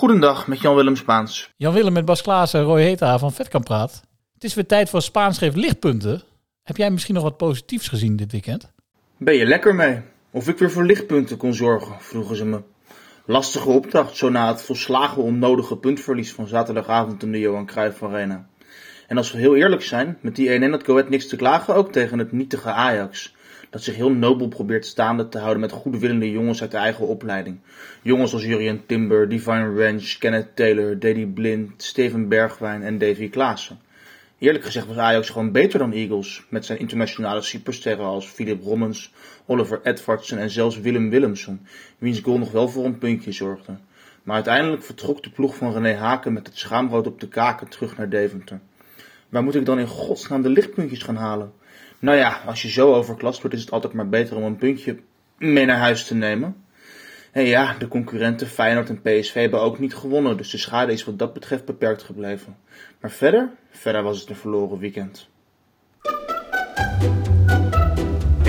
Goedendag, met Jan-Willem Spaans. Jan-Willem met Bas Klaassen en Roy Heta van Vetkampraat. Het is weer tijd voor Spaans geeft lichtpunten. Heb jij misschien nog wat positiefs gezien dit weekend? Ben je lekker mee? Of ik weer voor lichtpunten kon zorgen, vroegen ze me. Lastige opdracht, zo na het volslagen onnodige puntverlies van zaterdagavond in de Johan Cruijff Arena. En als we heel eerlijk zijn, met die 1-1 had niks te klagen ook tegen het nietige Ajax. Dat zich heel nobel probeert staande te houden met goedwillende jongens uit de eigen opleiding. Jongens als Jurien Timber, Divine Ranch, Kenneth Taylor, Daddy Blind, Steven Bergwijn en Davy Klaassen. Eerlijk gezegd was Ajax gewoon beter dan Eagles, met zijn internationale supersterren als Philip Rommens, Oliver Edvardsen en zelfs Willem Willemsen, wiens goal nog wel voor een puntje zorgde. Maar uiteindelijk vertrok de ploeg van René Haken met het schaamrood op de kaken terug naar Deventer. Waar moet ik dan in godsnaam de lichtpuntjes gaan halen? Nou ja, als je zo overklast wordt, is het altijd maar beter om een puntje mee naar huis te nemen. En ja, de concurrenten Feyenoord en PSV hebben ook niet gewonnen, dus de schade is wat dat betreft beperkt gebleven. Maar verder, verder was het een verloren weekend.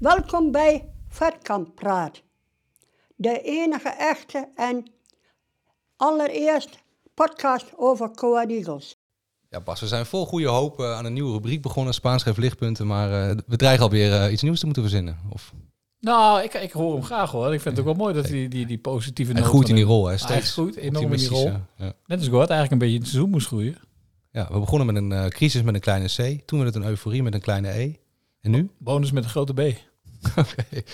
Welkom bij Vetkamp Praat. De enige echte en allereerst podcast over Coa Eagles. Ja, Bas, we zijn vol goede hoop uh, aan een nieuwe rubriek begonnen, Spaans geeft lichtpunten, maar uh, we dreigen alweer uh, iets nieuws te moeten verzinnen. Of... Nou, ik, ik hoor hem graag hoor. Ik vind het ook wel mooi dat hij die, die, die positieve Hij groeit in die rol, hè. Steeds groeit enorm in die rol. Ja. Net als Gord eigenlijk een beetje in het seizoen moest groeien. Ja, we begonnen met een crisis met een kleine C, toen werd het een euforie met een kleine E. En nu? Bonus met een grote B. Oké. Okay.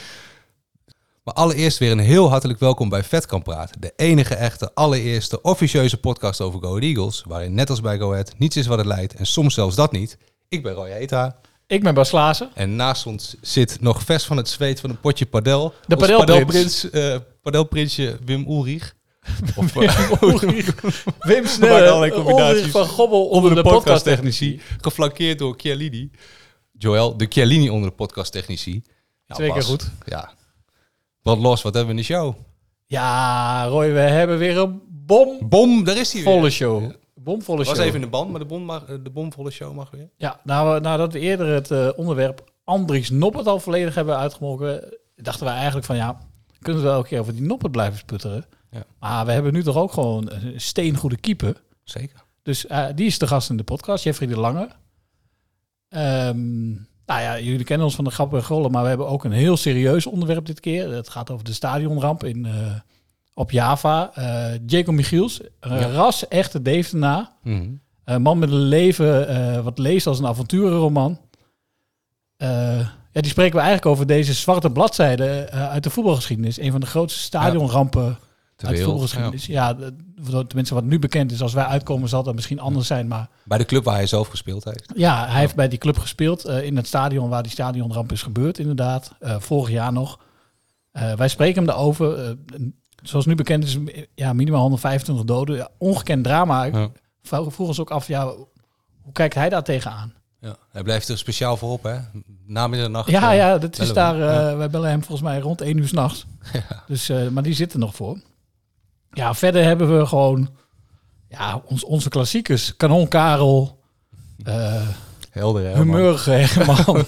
Maar allereerst weer een heel hartelijk welkom bij Vet kan praten. De enige echte, allereerste officieuze podcast over Go Eagles. Waarin net als bij Go Ahead niets is wat het lijkt en soms zelfs dat niet. Ik ben Roy Eta. Ik ben Bas Klaassen. En naast ons zit nog vers van het zweet van een potje padel. De padelprins. Uh, padelprinsje Wim Ulrich. Of, Wim Ulrich. Wim Snelle, van Gobbel onder, de, de podcasttechnici. Geflankeerd door Chiellini. Joël, de Chiellini onder de podcasttechnici. Ja, Twee keer goed. Ja. Wat los, wat hebben we in de show? Ja, Roy, we hebben weer een bom. Bom, daar is hij Volle weer. show. Ja. Bomvolle show. was even in de band, maar de, bom mag, de bomvolle show mag weer. Ja, nou, nadat we eerder het uh, onderwerp Andries Noppert al volledig hebben uitgemolken, dachten we eigenlijk van ja, kunnen we wel elke keer over die Noppert blijven sputteren. Ja. Maar we hebben nu toch ook gewoon een steengoede keeper. Zeker. Dus uh, die is de gast in de podcast, Jeffrey de Lange. Um, nou ja, jullie kennen ons van de grappen en grollen, maar we hebben ook een heel serieus onderwerp dit keer. Het gaat over de stadionramp in, uh, op Java. Uh, Jacob Michiels, een ja. ras echte Devenaar. Mm -hmm. Een man met een leven uh, wat leest als een avonturenroman. ja, die spreken we eigenlijk over deze zwarte bladzijde uit de voetbalgeschiedenis. Een van de grootste stadionrampen ja. Uit tenminste wat nu bekend is. Als wij uitkomen zal dat misschien anders zijn, maar... Bij de club waar hij zelf gespeeld heeft. Ja, hij heeft bij die club gespeeld. Uh, in het stadion waar die stadionramp is gebeurd, inderdaad. Uh, vorig jaar nog. Uh, wij spreken hem daarover. zoals nu bekend is, ja, minimaal 125 doden. Ja, ongekend drama. Ja. Vroeg ons ook af, ja, hoe kijkt hij daar tegenaan? Ja, hij blijft er speciaal voor op, hè? Na middernacht. Ja, ja, dat is daar... Ja. Wij bellen hem volgens mij rond 1 uur s'nachts. Ja. Dus, maar die zit er nog voor. Ja, verder hebben we gewoon ja, ons, onze klassiekers. Kanon Karel. Uh, Helder, hè? Humeur Hegeman.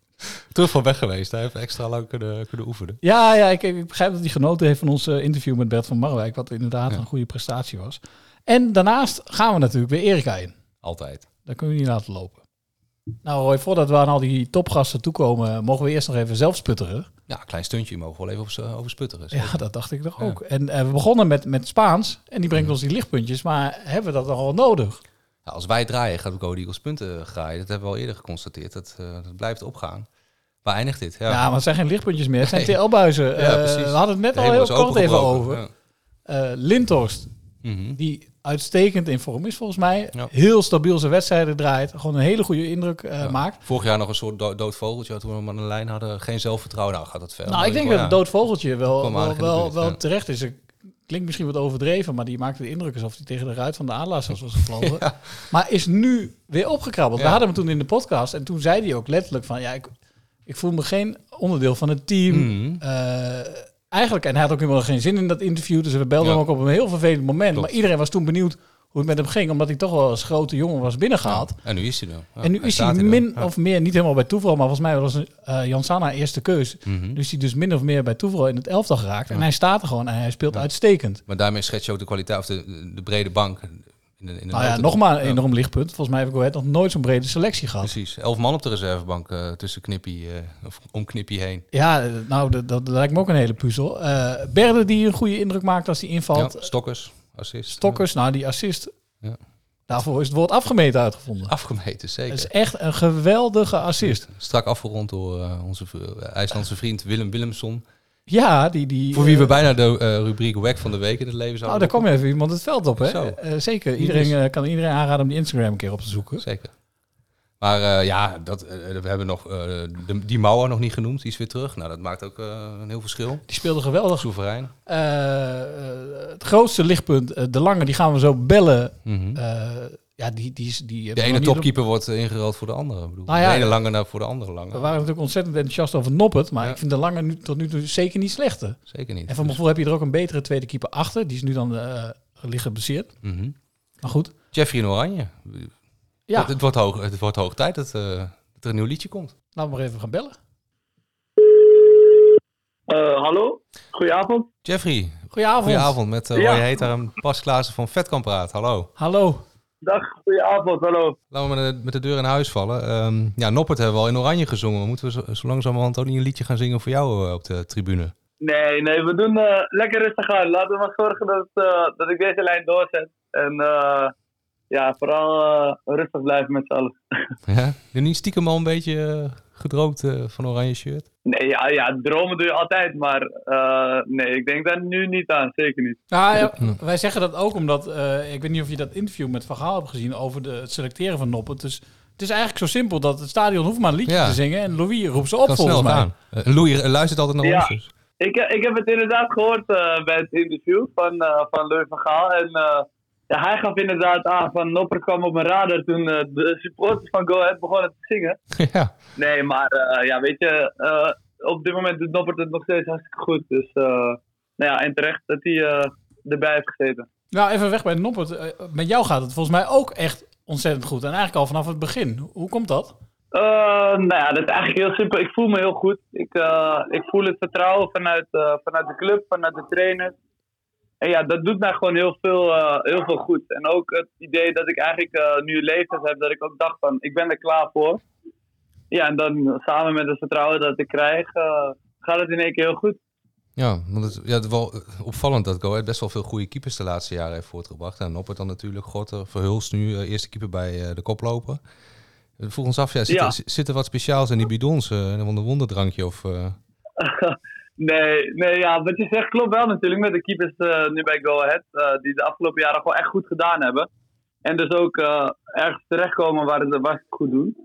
Terug van weg geweest. Hij heeft extra lang kunnen, kunnen oefenen. Ja, ja ik, ik begrijp dat hij genoten heeft van ons interview met Bert van Marwijk. Wat inderdaad ja. een goede prestatie was. En daarnaast gaan we natuurlijk weer Erika in. Altijd. Dat kunnen we niet laten lopen. Nou Roy, voordat we aan al die topgasten toekomen, mogen we eerst nog even zelf sputteren. Ja, een klein stuntje mogen we wel even over, over sputteren. Ja, dat dacht ik toch ook. Ja. En uh, we begonnen met, met Spaans en die brengt ons die lichtpuntjes, maar hebben we dat nogal nodig? Nou, als wij draaien, gaat Go Eagles punten graaien. Dat hebben we al eerder geconstateerd. Dat, uh, dat blijft opgaan. Waar eindigt dit? Ja, ja maar het zijn geen lichtpuntjes meer. Het zijn. TL-buizen. Ja, uh, we hadden het net al heel kort even over. Ja. Lindhorst, mm -hmm. die uitstekend in vorm is volgens mij. Ja. Heel stabiel zijn wedstrijden draait. Gewoon een hele goede indruk uh, ja. maakt. Vorig jaar nog een soort do dood vogeltje. Toen we hem aan de lijn hadden. Geen zelfvertrouwen. Nou gaat dat verder. Nou, ik denk dat het dood vogeltje wel, wel, wel, wel terecht is. klinkt misschien wat overdreven, maar die maakte de indruk alsof hij tegen de ruit van de Adelaars was gevlogen. Maar is nu weer opgekrabbeld. We hadden hem toen in de podcast en toen zei hij ook letterlijk van, ja, ik, ik voel me geen onderdeel van het team. Mhm. Eh, eigenlijk, en hij had ook helemaal geen zin in dat interview, dus we belden Ja. hem ook op een heel vervelend moment. Klopt. Maar iedereen was toen benieuwd hoe het met hem ging, omdat hij toch wel als grote jongen was binnengehaald. En nu is hij. Ja, en nu is hij min of meer, niet helemaal bij toeval, maar volgens mij was uh, Jansana eerste keus. Mhm. Dus hij dus min of meer bij toeval in het elftal geraakt. En hij staat er gewoon en hij speelt uitstekend. Maar daarmee schets je ook de kwaliteit, of de, de brede bank. In de, in de Nou ja, noten- nog maar een enorm lichtpunt. Volgens mij heb ik ooit nog nooit zo'n brede selectie gehad. Precies. Elf man op de reservebank eh, tussen Knippie, eh, of om Knippie heen. Ja, eh, nou, dat, dat lijkt me ook een hele puzzel. Eh Berde die een goede indruk maakt als hij invalt. Ja, Stokkers, assist. Stokkers, nou die assist. Ja. Daarvoor is het woord afgemeten uitgevonden. Afgemeten, zeker. Het is echt een geweldige assist. Strak afgerond door onze IJslandse vriend Willem Willemsson. Ja, die... die Voor wie we eh, bijna de eh, rubriek WEC van de week in het leven zouden daar kwam even iemand het veld op, hè? Eh, zeker. Iedereen eh, kan iedereen aanraden om die Instagram een keer op te zoeken. Zeker. Maar ja, dat, we hebben nog de, die Mauer nog niet genoemd. Die is weer terug. Nou, dat maakt ook een heel verschil. Die speelde geweldig. Soeverein. Het grootste lichtpunt, de lange, die gaan we zo bellen. Mhm. Ja, die, die, is- die hebben De we ene op- topkeeper wordt eh, ingeruild voor de andere. Bedoel, Nou ja, de ene eh, lange naar voor de andere lange. We waren natuurlijk ontzettend enthousiast over Noppert, maar Ja. ik vind de lange nu, tot nu toe zeker niet slechter. Zeker niet. En van mijn gevoel heb je er ook een betere tweede keeper achter. Die is nu dan eh liggen geblesseerd. Mhm. Maar goed. Jeffrey in Oranje. Ja, Het, het wordt hoog, het wordt hoog tijd dat, eh, dat er een nieuw liedje komt. laten we maar even gaan bellen. Eh, hallo, goedenavond. Jeffrey, Goedenavond. goedenavond. Met uh, Ja. Roy Heter en Bas Klaassen van Vetkamp Praat. Hallo. Hallo. Dag, goedenavond, hallo. Laten we met de, met de deur in huis vallen. Ehm, ja, Noppert hebben we al in Oranje gezongen. Moeten we zo, zo langzamerhand ook niet een liedje gaan zingen voor jou eh, op de tribune? Nee, nee, we doen eh, lekker rustig aan. Laten we maar zorgen dat, eh, dat ik deze lijn doorzet. En ja, vooral rustig blijven met z'n allen. Ja? Je niet stiekem al een beetje gedroomd eh, van Oranje shirt? Nee, ja, ja, dromen doe je altijd, maar eh, nee, ik denk daar nu niet aan, zeker niet. Nou, ja, wij zeggen dat ook omdat, eh, ik weet niet of je dat interview met Van Gaal hebt gezien over de, het selecteren van Noppert. Dus het is eigenlijk zo simpel dat het stadion hoeft maar een liedje Ja. te zingen en Louis roept ze op kan volgens snel mij. gaan. Louis luistert altijd naar Ja. ons. Dus. Ik, ik heb het inderdaad gehoord eh, bij het interview van, eh van Louis van Gaal. En eh, ja, hij gaf inderdaad aan van Nopper kwam op mijn radar toen eh, de supporters van Go Ahead begonnen te zingen. ja. Nee, maar eh, ja, weet je, eh, op dit moment doet Noppert het nog steeds hartstikke goed. Dus eh, nou ja, en terecht dat hij eh, erbij heeft gezeten. Nou, even weg bij Noppert. Met jou gaat het volgens mij ook echt ontzettend goed. En eigenlijk al vanaf het begin. Hoe- Hoe komt dat? Eh, nou ja, dat is eigenlijk heel simpel. Ik voel me heel goed. Ik, eh, ik voel het vertrouwen vanuit, eh, vanuit de club, vanuit de trainers. En ja, dat doet mij gewoon heel veel, eh, heel veel goed. En ook het idee dat ik eigenlijk eh, nu leeftijd heb, dat ik ook dacht van, ik ben er klaar voor. Ja, en dan samen met het vertrouwen dat ik krijg, eh, gaat het in één keer heel goed. Ja, want het, ja, het is wel opvallend dat Go best wel veel goede keepers de laatste jaren heeft voortgebracht. En Noppert dan natuurlijk, Gorter, Verhulst nu, eerste keeper bij de koploper. Ons af, ja, zit, Ja. Er, zit er wat speciaals in die bidons? een wonder- wonderdrankje of... nee, nee, ja, wat je zegt klopt wel natuurlijk met de keepers eh, nu bij Go Ahead. eh, die de afgelopen jaren gewoon echt goed gedaan hebben. En dus ook eh, ergens terechtkomen waar, het, waar ze het goed doen.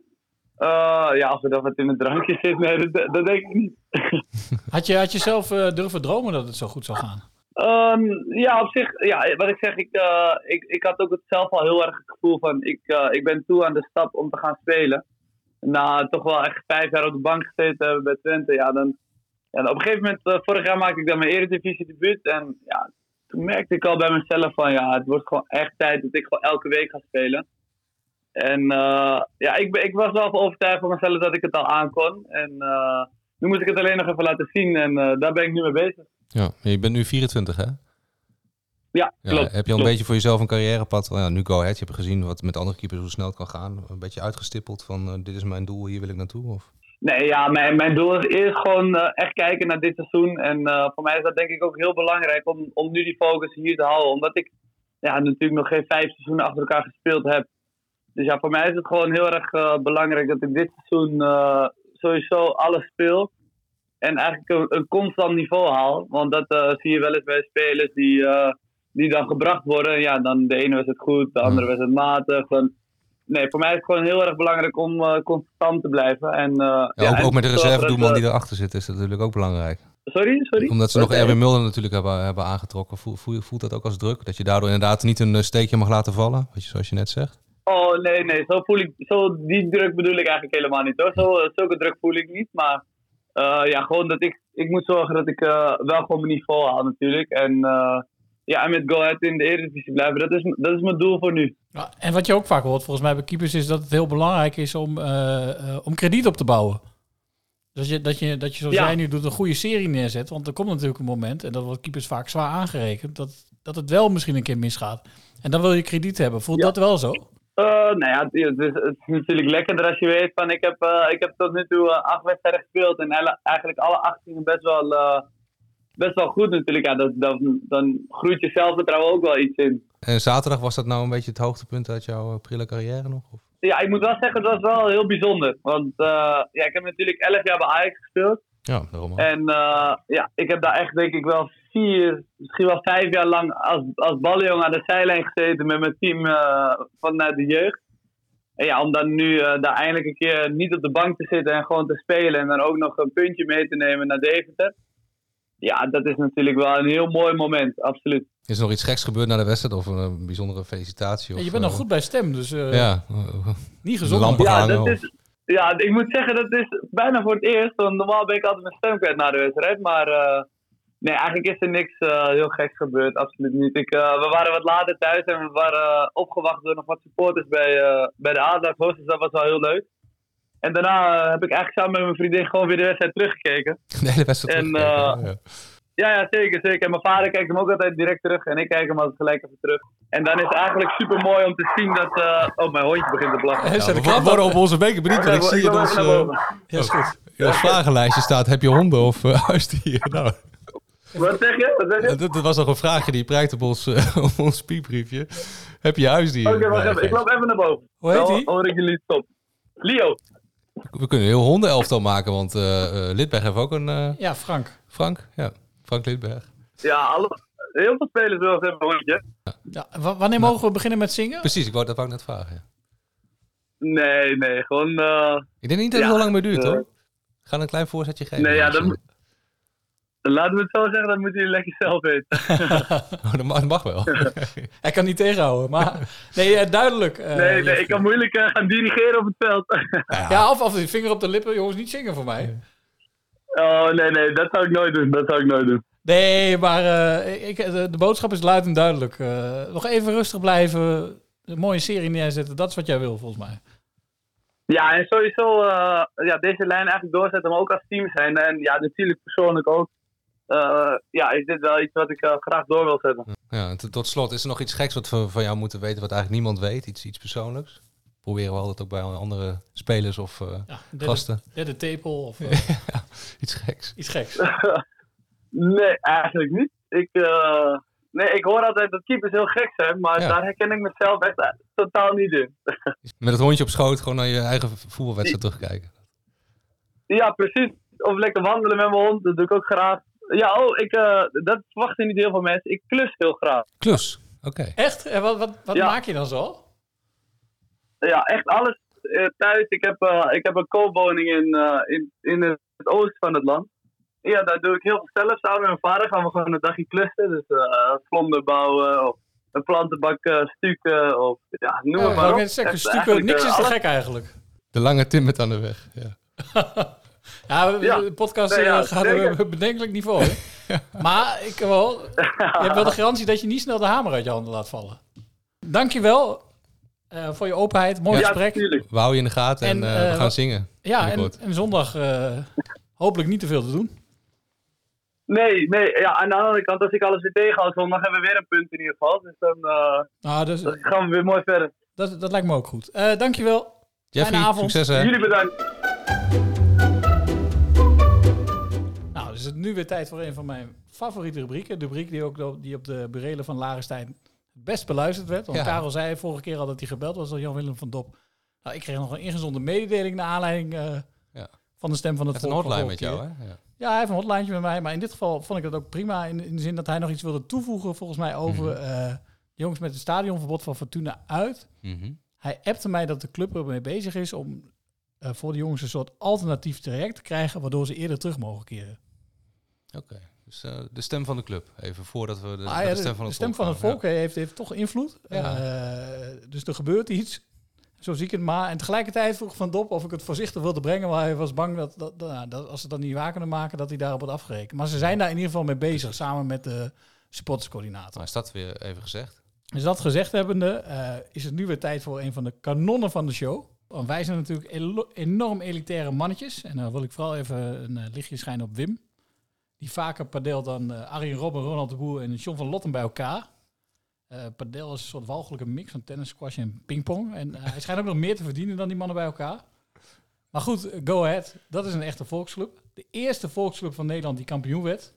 Eh, ja, of er dan wat in het drankje zit, nee, dat, dat denk ik niet. Had je, had je zelf durven dromen dat het zo goed zou gaan? Ehm, ja, op zich, ja, wat ik zeg, ik, eh, ik, ik had ook het zelf al heel erg het gevoel van, ik, eh, ik ben toe aan de stap om te gaan spelen. Na toch wel echt vijf jaar op de bank gezeten te hebben bij Twente, ja, dan, dan op een gegeven moment, eh, vorig jaar maakte ik dan mijn eredivisie debuut en ja, toen merkte ik al bij mezelf van, ja, het wordt gewoon echt tijd dat ik gewoon elke week ga spelen. En eh, ja, ik, ik was wel overtuigd van mezelf dat ik het al aankon. En eh, nu moet ik het alleen nog even laten zien en daar ben ik nu mee bezig. ja, je bent nu 24, hè? Ja, Ja, klopt. heb je al een beetje voor jezelf een carrièrepad? Nou, ja, nu Go Ahead, je hebt gezien wat met andere keepers hoe snel het kan gaan. Een beetje uitgestippeld van, dit is mijn doel, hier wil ik naartoe? Of? Nee, ja, mijn, mijn doel is eerst gewoon eh, echt kijken naar dit seizoen. En eh, voor mij is dat denk ik ook heel belangrijk om, om nu die focus hier te houden. Omdat ik ja, natuurlijk nog geen vijf seizoenen achter elkaar gespeeld heb. Dus ja, voor mij is het gewoon heel erg eh, belangrijk dat ik dit seizoen sowieso alles speel. En eigenlijk een, een constant niveau haal. Want dat zie je wel eens bij spelers die, die dan gebracht worden. Ja, dan de ene was het goed, de andere was het matig. Dan, nee, voor mij is het gewoon heel erg belangrijk om eh, constant te blijven. En, eh, Ja, ja, ook, en ook met de reservedoelman dat, die erachter zit is dat natuurlijk ook belangrijk. Sorry, sorry? Omdat ze nog? Erwin Mulder natuurlijk hebben, hebben aangetrokken. Voel, voel, voelt dat ook als druk? Dat je daardoor inderdaad niet een eh, steekje mag laten vallen? Wat je, zoals je net zegt. Oh, nee, nee. Zo voel ik, zo, die druk bedoel ik eigenlijk helemaal niet hoor. Zo, eh, zulke druk voel ik niet. Maar eh, ja, gewoon dat ik, ik moet zorgen dat ik eh, wel gewoon mijn niveau haal natuurlijk. En eh, ja, en met Go Ahead in de Eredivisie blijven. Dat is, dat is mijn doel voor nu. Ja, en wat je ook vaak hoort, volgens mij bij keepers, is dat het heel belangrijk is om, eh, eh, om krediet op te bouwen. Dus je, dat, je, dat je, zoals Ja. jij nu doet, een goede serie neerzet. Want er komt natuurlijk een moment, en dat wordt keepers vaak zwaar aangerekend, dat, dat het wel misschien een keer misgaat. En dan wil je krediet hebben. Voelt Ja. dat wel zo? Eh, nou ja, het is, het is natuurlijk lekkerder als je weet van ik heb, ik heb tot nu toe acht wedstrijden gespeeld en eigenlijk alle acht gingen best wel, best wel goed natuurlijk. Ja, dat, dat, dan groeit je zelfvertrouwen ook wel iets in. En zaterdag was dat nou een beetje het hoogtepunt uit jouw eh, prille carrière nog? Of? Ja, ik moet wel zeggen, het was wel heel bijzonder. Want eh, ja, ik heb natuurlijk elf jaar bij Ajax gespeeld. Ja, daarom ook. En eh, ja, ik heb daar echt denk ik wel vier, misschien wel vijf jaar lang als, als ballenjongen aan de zijlijn gezeten met mijn team vanuit de jeugd. En ja, om dan nu eh, daar eindelijk een keer niet op de bank te zitten en gewoon te spelen en dan ook nog een puntje mee te nemen naar Deventer. Ja, dat is natuurlijk wel een heel mooi moment, absoluut. Is er nog iets geks gebeurd na de wedstrijd of een bijzondere felicitatie? Ja, Of, je bent nog eh, goed bij stem, dus eh, Ja, niet gezond. lampen Ja, dat of- is, ja, ik moet zeggen, dat is bijna voor het eerst. Want normaal ben ik altijd mijn stem kwijt na de wedstrijd. Maar eh, nee, eigenlijk is er niks eh, heel geks gebeurd. Absoluut niet. Ik, eh, we waren wat later thuis en we waren opgewacht door nog wat supporters bij, eh, bij de Adelaars. Dus dat was wel heel leuk. En daarna eh, heb ik eigenlijk samen met mijn vriendin gewoon weer de wedstrijd teruggekeken. De hele wedstrijd En, teruggekeken, eh, ja. Ja, ja, zeker, zeker. En mijn vader kijkt hem ook altijd direct terug en ik kijk hem altijd gelijk even terug. En dan is het eigenlijk super mooi om te zien dat... eh, oh, mijn hondje begint te blaffen. Hij Ja, we de worden op. onze weken benieuwd. want Ik zie eh, boven. Ja, is goed. in ons vragenlijstje staat, heb je honden of uh, huisdieren? Nou, Wat zeg je? Wat zeg je? dat, dat was nog een vraagje die prijkt op ons, op ons piepbriefje. Heb je huisdieren? Oké, wacht even. Ik loop even naar boven. Hoe heet Dan die? hoor ik jullie stop. Leo. We kunnen een heel hondenelftal maken, want eh eh, Lidberg heeft ook een... eh, Ja, Frank. Frank? Ja, Frank Lidberg. Ja, alle, heel veel spelers willen hebben een hondje. Ja, wa- wanneer mogen we beginnen met zingen? Precies, ik wou, dat wou ik net vragen. ja. Nee, nee, gewoon... Ik denk niet dat het Ja, heel lang meer duurt, hoor. Ik ga een klein voorzetje geven. nee, ja, laten we het zo zeggen, dat moeten jullie lekker zelf weten. eh, dat, mag, dat mag wel. Hij kan niet tegenhouden, maar... Nee, eh, duidelijk. eh, nee, nee, ik kan moeilijk eh, gaan dirigeren op het veld. Ja, of, of die vinger op de lippen. Jongens, niet zingen voor mij. oh, nee, nee, dat zou ik nooit doen. Dat zou ik nooit doen. Nee, maar ik, de, de boodschap is luid en duidelijk. Nog even rustig blijven. Een mooie serie neerzetten. Dat is wat jij wil, volgens mij. Ja, en sowieso ja, deze lijn eigenlijk doorzetten, maar ook als team zijn. En ja, natuurlijk persoonlijk ook. Eh, ja, is dit wel iets wat ik eh, graag door wil zetten. Ja, en tot- slot, is er nog iets geks wat we van jou moeten weten, wat eigenlijk niemand weet? Iets, iets persoonlijks? Proberen we altijd ook bij andere spelers of eh, Ja, derde, gasten. derde tepel of eh, Iets geks. iets geks. Nee, eigenlijk niet. Ik, eh, nee, ik hoor altijd dat keepers heel gek zijn, maar Ja. daar herken ik mezelf echt totaal niet in. Met het hondje op schoot gewoon naar je eigen voetbalwedstrijd terugkijken. Ja, precies. Of lekker wandelen met mijn hond, dat doe ik ook graag. Ja, oh, ik, eh, dat verwachten niet heel veel mensen. Ik klus heel graag. Klus, oké. Echt? En wat, wat, wat Ja. maak je dan zo? Ja, echt alles eh, thuis. Ik heb, eh, ik heb een koopwoning in, eh, in, in het oosten van het land. Ja, daar doe ik heel veel zelf. Samen met mijn vader gaan we gewoon een dagje klussen. Dus eh vlonder bouwen of een plantenbak eh, stukken of ja, noem Ja, maar ik op. zeggen, stukken, niks is te gek eigenlijk. De lange Timmert aan de weg. Ja. Ja, Ja. de podcast Nee, ja, eh, gaat zeker. op een bedenkelijk niveau. hè? Maar ik wel, je hebt wel de garantie dat je niet snel de hamer uit je handen laat vallen. Dankjewel eh voor je openheid. Mooi Ja, gesprek. We houden je in de gaten en, En, eh, we eh, gaan zingen. Ja, en, en zondag eh, hopelijk niet te veel te doen. Nee, nee. Ja, aan de andere kant, als ik alles weer tegenhoud, zondag hebben we weer een punt in ieder geval. Dus dan eh, Nou, dus, dan gaan we weer mooi verder. dat, dat lijkt me ook goed. Eh dankjewel. Jeffrey, fijne avond. succes hè. Jullie bedankt. Dus het nu weer tijd voor een van mijn favoriete rubrieken. De rubriek die ook die op de burelen van Larenstein het best beluisterd werd. Want Ja. Karel zei vorige keer al dat hij gebeld was door Jan-Willem van Dop. Nou, ik kreeg nog een ingezonde mededeling naar aanleiding eh, Ja. van de stem van het een volk van hotline met jou hè. Ja. Ja, hij heeft een hotline met mij. Maar in dit geval vond ik dat ook prima. In, in de zin dat hij nog iets wilde toevoegen, volgens mij, over de jongens met het stadionverbod van Fortuna uit. Mhm. Hij appte mij dat de club ermee bezig is om eh, voor de jongens een soort alternatief traject te krijgen, waardoor ze eerder terug mogen keren. Oké, dus eh, de stem van de club. Even voordat we de, Ah, ja, de de, stem van de het stem van het volk heeft, heeft toch invloed. Ja. Eh, dus er gebeurt iets. Zo zie ik het maar. En tegelijkertijd vroeg Van Dop of ik het voorzichtig wilde brengen. Maar hij was bang dat, dat, dat, nou, dat als ze dat niet waar kunnen maken, dat hij daarop wordt afgerekend. Maar ze zijn daar in ieder geval mee bezig, samen met de supporterscoördinator. Nou, is dat weer even gezegd. Dus dat gezegd hebbende, eh, is het nu weer tijd voor een van de kanonnen van de show. Want wij zijn natuurlijk enorm elitaire mannetjes. En dan wil ik vooral even een eh, lichtje schijnen op Wim. Die vaker padeelt dan eh Arjen Robben, Ronald de Boer en John van Lotten bij elkaar. Eh padel is een soort walgelijke mix van tennis, squash en pingpong. En eh, hij schijnt ook nog meer te verdienen dan die mannen bij elkaar. Maar goed, go ahead. Dat is een echte volksclub. De eerste volksclub van Nederland die kampioen werd.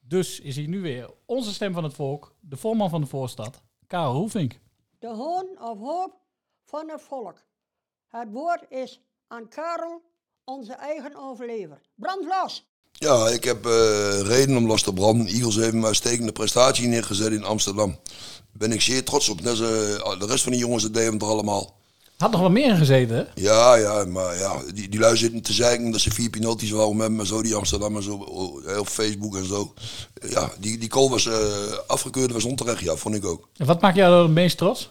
Dus is hier nu weer onze stem van het volk, de voorman van de voorstad, Karel Roelvink. De hoon of hoop van het volk. Het woord is aan Karel, onze eigen overlever. Brand los! Ja, ik heb eh, reden om los te branden. Eagles heeft een uitstekende prestatie neergezet in Amsterdam. Daar ben ik zeer trots op. Net eh, de rest van de jongens, dat deden we er allemaal. Had nog wat meer in gezeten, hè? Ja, ja, maar ja, die, die lui zitten te zeiken dat ze vier penalties wouden met me, zo die Amsterdam en zo, oh, op Facebook en zo. Ja, die, die goal was eh, afgekeurd, was onterecht, ja, vond ik ook. En wat maakt jou het meest trots?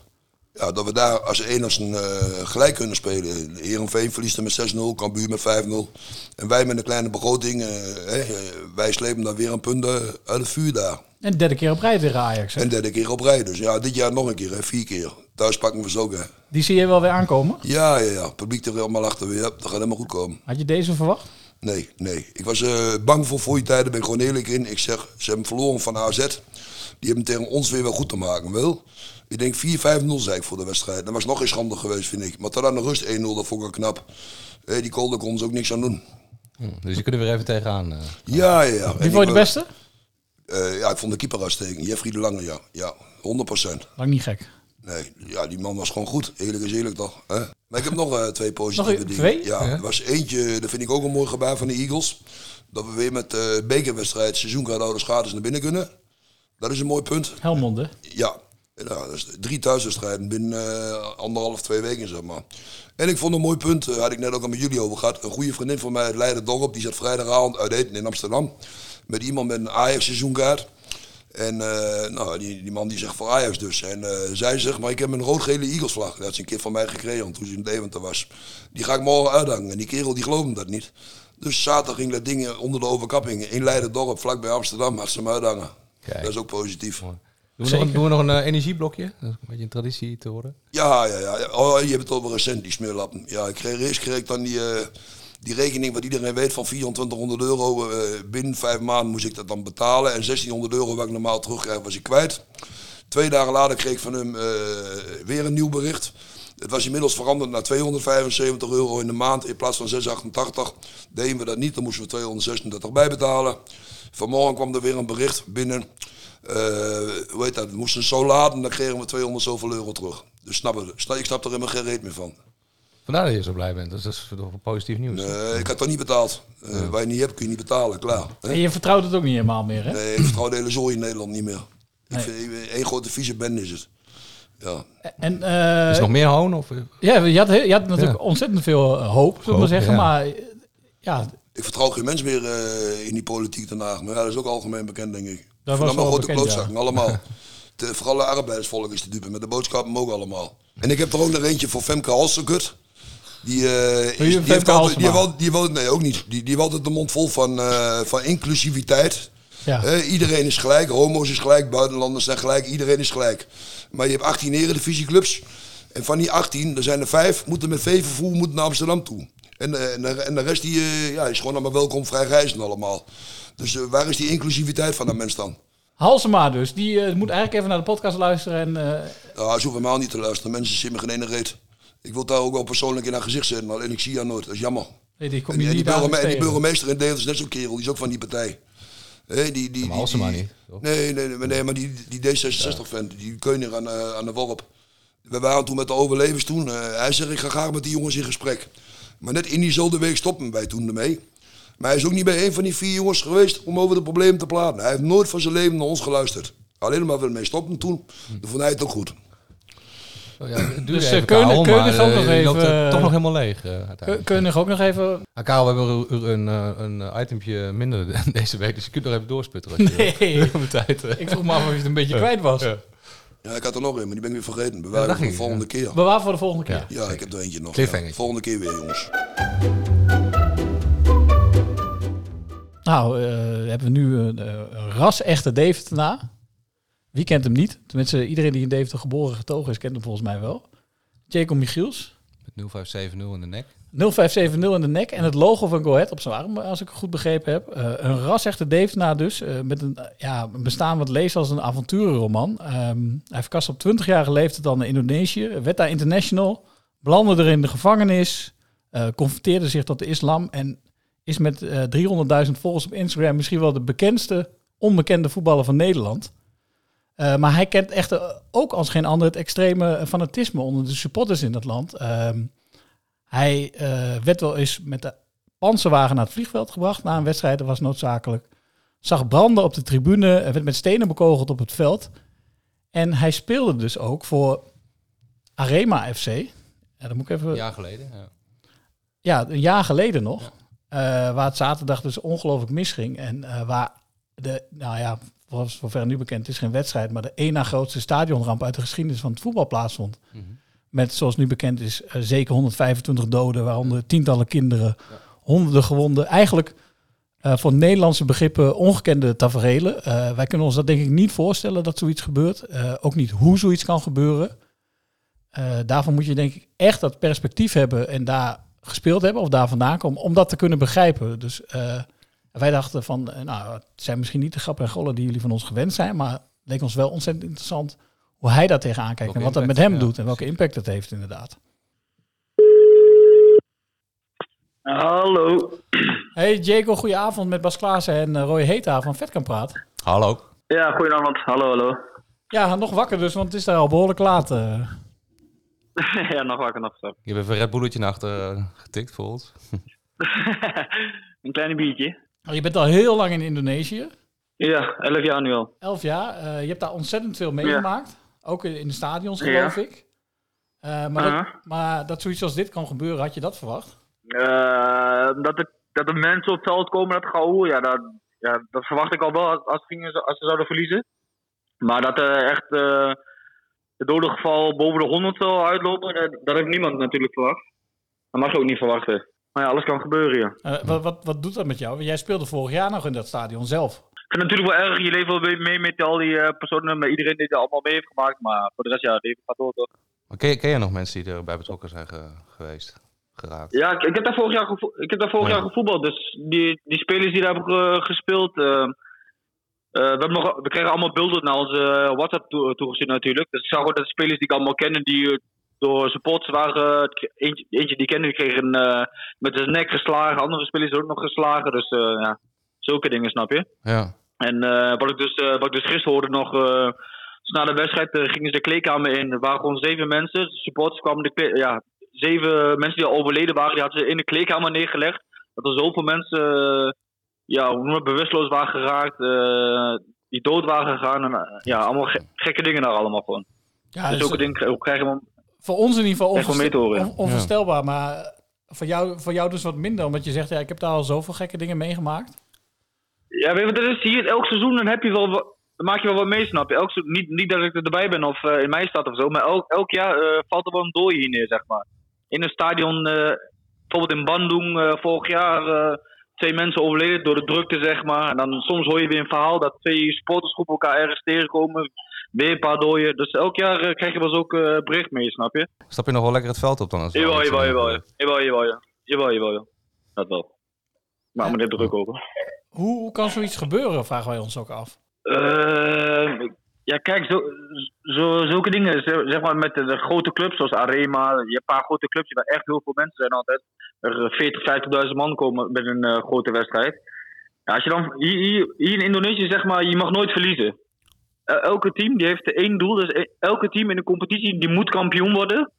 Ja, dat we daar als enigste uh, gelijk kunnen spelen. Heerenveen verliest er met 6-0, Cambuur met 5-0. En wij met een kleine begroting, uh, hè, wij slepen dan weer een punt uit het vuur daar. En de derde keer op rij tegen Ajax, hè? En derde keer op rij, dus ja, dit jaar nog een keer, hè, vier keer. Thuis pakken we ze ook, hè. Die zie je wel weer aankomen? Ja, ja, ja. Publiek er helemaal achter weer. Dat gaat helemaal goed komen. Had je deze verwacht? Nee, nee. Ik was uh, bang voor voor je tijden, ben ik gewoon eerlijk in. Ik zeg, ze hebben verloren van AZ. Die hebben tegen ons weer wel goed te maken, wel. Ik denk 4-5-0 zei ik voor de wedstrijd. Dat was nog eens schande geweest, vind ik. Maar tot aan de rust 1-0, dat vond ik wel knap. Hey, die Kolder kon ze ook niks aan doen. Hm, dus je kunt er weer even tegenaan. Uh. Ja, ja, ja. Wie vond je de beste? Uh, ja, ik vond de keeper uitstekend. Jeffrey de Lange, ja. Ja, 100%. Lang niet gek. Nee, ja, die man was gewoon goed. Eerlijk is eerlijk toch. Hè? Maar ik heb nog uh, twee positieve nog dingen. Twee? Ja, er was eentje, dat vind ik ook een mooi gebaar van de Eagles. Dat we weer met uh, bekerwedstrijd seizoenkaarthouders gratis naar binnen kunnen. Dat is een mooi punt. Helmond, hè? Ja. Nou, dat is drie thuiswedstrijden binnen uh, anderhalf, twee weken, zeg maar. En ik vond een mooi punt, uh, had ik net ook al met jullie over gehad. Een goede vriendin van mij uit Leiden-Dorp, die zat vrijdagavond uit eten in Amsterdam. Met iemand met een Ajax-seizoenkaart. En uh, nou, die, die man die zegt voor Ajax dus. En uh, zij zegt, maar ik heb een rood-gele Eagles-vlag. Dat ze een keer van mij gekregen toen ze in Deventer was. Die ga ik morgen uithangen. En die kerel die geloofde dat niet. Dus zaterdag ging dat ding onder de overkapping in Leiden-dorp, vlakbij Amsterdam, had ze hem uithangen. Kijk. Dat is ook positief. Doen we, nog een, doen we nog een uh, energieblokje? Dat is een beetje een traditie te horen. Ja, ja, ja. Oh, je hebt het over recent, die smeerlappen. Ja, ik kreeg, eerst kreeg ik dan die, uh, die rekening wat iedereen weet van 2400 euro. Uh, binnen vijf maanden moest ik dat dan betalen. En 1600 euro wat ik normaal terugkrijg was ik kwijt. Twee dagen later kreeg ik van hem weer een nieuw bericht. Het was inmiddels veranderd naar 275 euro in de maand in plaats van 688. Deden we dat niet, dan moesten we 236 bijbetalen. Vanmorgen kwam er weer een bericht binnen. Uh, hoe heet dat? We moesten zo laden en dan kregen we 200 zoveel euro terug. Dus snap het, ik snap er helemaal geen reet meer van. Vandaar dat je zo blij bent. Dus dat is toch positief nieuws. Nee, ik had toch niet betaald. Uh, ja. Waar je niet hebt, kun je niet betalen. Klaar. Hè? En je vertrouwt het ook niet helemaal meer, hè? Nee, ik vertrouw de hele zooi in Nederland niet meer. Nee. Ik vind, één grote vieze bende is het. Ja. En, uh, is er nog meer hoon? Of? Ja, je had, je had natuurlijk ja. ontzettend veel hoop, zullen we zeggen. Ja. Maar ja. Ik vertrouw geen mens meer uh, in die politiek daarna. Maar ja, dat is ook algemeen bekend, denk ik. Dat was allemaal grote klootzakken, allemaal. De, vooral de arbeidersvolk is te dupe. Met de boodschappen ook allemaal. En ik heb er ook nog eentje voor Femke Halsekut. Die, uh, is, die, heeft altijd, die, heeft, die heeft, nee, ook niet. Die, die heeft altijd de mond vol van, uh, van inclusiviteit. Ja. Uh, iedereen is gelijk, homo's is gelijk, buitenlanders zijn gelijk, iedereen is gelijk. Maar je hebt 18 eredivisieclubs. En van die 18, er zijn er vijf, moeten met veevervoer moeten naar Amsterdam toe. En, en, de, en de rest die, ja, is gewoon allemaal welkom, vrij reizen allemaal. Dus waar is die inclusiviteit van dat mens dan? Halsema dus, die uh, moet eigenlijk even naar de podcast luisteren. En, uh... Ja, ze hoeven helemaal niet te luisteren. Mensen zien me geen ene reet. Ik wil daar ook wel persoonlijk in haar gezicht zetten, alleen ik zie haar nooit. Dat is jammer. Nee, die, kom en, je en niet die, burgeme die burgemeester in Deventer is net zo'n kerel, die is ook van die partij. Hey, die, die, maar Halsema niet. Nee, nee, nee, nee, maar die, die D66-vent, ja. die Keuning aan, uh, aan de worp. We waren toen met de overlevers toen. hij zegt, ik ga graag met die jongens in gesprek. Maar net in diezelfde week stoppen wij toen ermee. Maar hij is ook niet bij een van die vier jongens geweest om over de problemen te praten. Hij heeft nooit van zijn leven naar ons geluisterd. Alleen maar we ermee stoppen toen. Dan vond hij het ook goed. Oh ja, Dus, even, eh, Keunig- Keunig ook eh, nog even, eh, toch nog helemaal leeg. eh, je nog ook nog even... Ah, Karel, we hebben een, een, een, een itempje minder deze week, dus je kunt nog even doorsputteren. Als je Nee. tijd, eh. Ik vroeg me af of je het een beetje kwijt was. Ja. Ja, ik had er nog een, maar die ben ik weer vergeten. Ja, Bewaren dacht voor de volgende ja. keer. Bewaar voor de volgende keer. Ja. Ja, ik heb er eentje nog. Cliffhanger. Ja. Volgende keer weer, jongens. Nou, eh, hebben we nu een, eh, een ras-echte Deventer na. Wie kent hem niet? Tenminste, iedereen die in Deventer geboren getogen is, kent hem volgens mij wel. Jacob Michiels. Met 0570 in de nek. 0570 in de nek en het logo van Go op zijn arm, als ik het goed begrepen heb. Eh, een ras-echte Deventer dus, eh, met een, ja, bestaan wat leest als een avonturenroman. Ehm, hij verkast op 20-jarige leeftijd dan naar Indonesië, werd daar international, belandde er in de gevangenis, eh, converteerde zich tot de islam en is met eh 300.000 volgers op Instagram misschien wel de bekendste onbekende voetballer van Nederland. Maar hij kent echt eh, ook als geen ander het extreme fanatisme onder de supporters in dat land. Ehm, hij eh, werd wel eens met de panzerwagen naar het vliegveld gebracht na een wedstrijd, dat was noodzakelijk. Zag branden op de tribune, er werd met stenen bekogeld op het veld. En hij speelde dus ook voor Arema FC. Ja, dan moet ik even... Een jaar geleden. Ja. Ja, een jaar geleden nog. Eh, waar het zaterdag dus ongelooflijk misging. En eh, waar de, nou ja, voor zover nu bekend is geen wedstrijd, maar de één na grootste stadionramp uit de geschiedenis van het voetbal plaatsvond. Met, zoals nu bekend is, eh, zeker 125 doden, waaronder tientallen kinderen, honderden gewonden. Eigenlijk eh, voor Nederlandse begrippen ongekende taferelen. Eh, wij kunnen ons dat denk ik niet voorstellen dat zoiets gebeurt. Ook niet hoe zoiets kan gebeuren. Daarvoor moet je denk ik echt dat perspectief hebben en daar gespeeld hebben of daar vandaan komen om dat te kunnen begrijpen. Dus wij dachten van, nou, het zijn misschien niet de grappen en gollen die jullie van ons gewend zijn, maar het leek ons wel ontzettend interessant hoe hij daar tegenaan kijkt Welke en wat dat met hem ja, doet en welke impact het heeft inderdaad. Hallo. Hey Jaco, goedenavond met Bas Klaassen en eh, Roy Heta van Vetkampraat. Hallo. Ja, goedenavond. Hallo, hallo. Ja, nog wakker dus, want het is daar al behoorlijk laat. eh. ja, nog wakker, nog zo. Je hebt even een Red Bulletje naar achter eh, getikt voor ons. Een klein biertje. Je bent al heel lang in Indonesië, Ja, 11 jaar nu al. elf jaar. Eh, je hebt daar ontzettend veel meegemaakt, ook in de stadions Ja. geloof ik. Eh, maar, dat, maar dat zoiets als dit kan gebeuren, had je dat verwacht? Eh, dat, de, dat de mensen op het veld komen, dat gauw, ja dat, ja, dat verwacht ik al wel als, als, als ze zouden verliezen. Maar dat er echt eh het dodengeval boven de 100 zou uitlopen, dat, dat heeft niemand natuurlijk verwacht. Dat mag je ook niet verwachten. Maar ja, alles kan gebeuren, ja. Wat, wat, wat doet dat met jou? Jij speelde vorig jaar nog in dat stadion zelf. Vind het natuurlijk wel erg, je leeft wel mee- met al die eh, personen, met iedereen die er allemaal mee heeft gemaakt. Maar voor de rest, ja, het leven gaat door toch. Maar ken, je- ken je nog mensen die erbij betrokken zijn ge- geweest? Geraakt? Ja, ik, ik heb daar vorig jaar, gevo- ik heb daar vorig Ja. jaar gevoetbald. Dus die, die spelers die daar hebben ge- gespeeld. eh, eh, we, hebben nog, we kregen allemaal beelden naar onze WhatsApp toe- toegestuurd natuurlijk. Dus ik zag ook dat de spelers die ik allemaal kende, die door supporters waren. Eentje, eentje die ik kende, die kreeg een, met zijn nek geslagen. Andere spelers ook nog geslagen. Dus ja, zulke dingen snap je. Ja. En eh, wat, ik dus, eh, wat ik dus gisteren hoorde nog. eh, dus na de wedstrijd gingen ze de kleedkamer in. Er waren gewoon zeven mensen. De supporters kwamen de ja, zeven mensen die al overleden waren, die hadden ze in de kleedkamer neergelegd. Dat er zoveel mensen ja, hoe noem je het, bewusteloos waren geraakt, eh, die dood waren gegaan. En, ja, allemaal ge- gekke dingen daar allemaal gewoon. Ja, dus dus, krijg- krijgen we. Voor ons in ieder geval horen, on- onvoorstelbaar. Maar voor jou, voor jou dus wat minder. Omdat je zegt, ja, ik heb daar al zoveel gekke dingen meegemaakt. Ja, weet je wat het is? Hier, elk seizoen dan heb je wel dan maak je wel wat mee, snap je? Elk, seizoen- niet, niet dat ik erbij ben of eh, in mijn stad of zo, maar elk, elk jaar eh, valt er wel een dooi hier neer, zeg maar. In een stadion, eh, bijvoorbeeld in Bandung vorig jaar, twee mensen overleden door de drukte, zeg maar. En dan soms hoor je weer een verhaal dat twee supportersgroepen elkaar ergens tegenkomen. Weer een paar dooien. Dus elk jaar krijg je wel eens ook bericht mee, snap je? Stap je nog wel lekker het veld op dan? Als Jawel, jawel, jawel. ja. Jawel, jawel, ja. Jawel, jawel, ja. Dat wel. Maar me er druk over. Hoe, kan zoiets gebeuren, vragen wij ons ook af. Eh, ja, kijk, zo, zo, zulke dingen, zeg maar met de, grote clubs zoals Arema, je hebt een paar grote clubs waar echt heel veel mensen zijn altijd. Er 40, 50.000 man komen met een eh, grote wedstrijd. Ja, als je dan, hier, hier, in Indonesië zeg maar, je mag nooit verliezen. Eh, elke team die heeft één doel, dus elke team in de competitie die moet kampioen worden.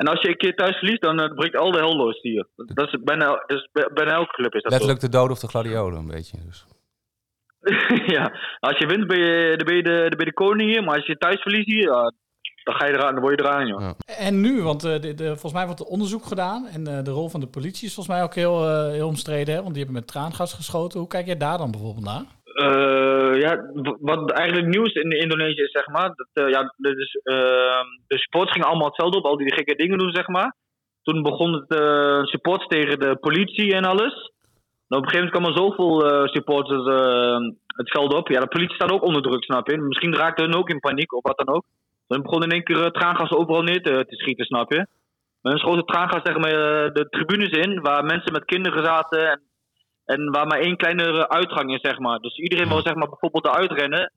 En als je een keer thuis verliest, dan eh, breekt al de hel los hier. Dat is bijna, bij- bijna elke club is dat zo. Letterlijk de dood of de gladiolen een beetje. Dus. ja, als je wint ben je, dan ben je, de, dan ben je de koning hier, maar als je thuis verliest hier, ja, dan, ga je eraan, dan word je eraan, joh. En nu, want eh, de, de, volgens mij wordt er onderzoek gedaan. En eh, de rol van de politie is volgens mij ook heel, eh, heel omstreden. Hè? Want die hebben met traangas geschoten. Hoe kijk jij daar dan bijvoorbeeld naar? Eh, ja, wat eigenlijk nieuws in Indonesië is, zeg maar. Dat, eh, ja, dus, eh, de supporters gingen allemaal hetzelfde op, al die gekke dingen doen, zeg maar. Toen begon het eh supports tegen de politie en alles. En op een gegeven moment kwamen zoveel supporters het veld op. Ja, de politie staat ook onder druk, snap je. Misschien raakten hun ook in paniek of wat dan ook. Dan begon in één keer eh, traangas overal neer te, te schieten, snap je. Men schoten traangas zeg maar, de tribunes in, waar mensen met kinderen zaten. En en waar maar één kleine uitgang is, zeg maar. Dus iedereen wil zeg maar bijvoorbeeld eruit rennen.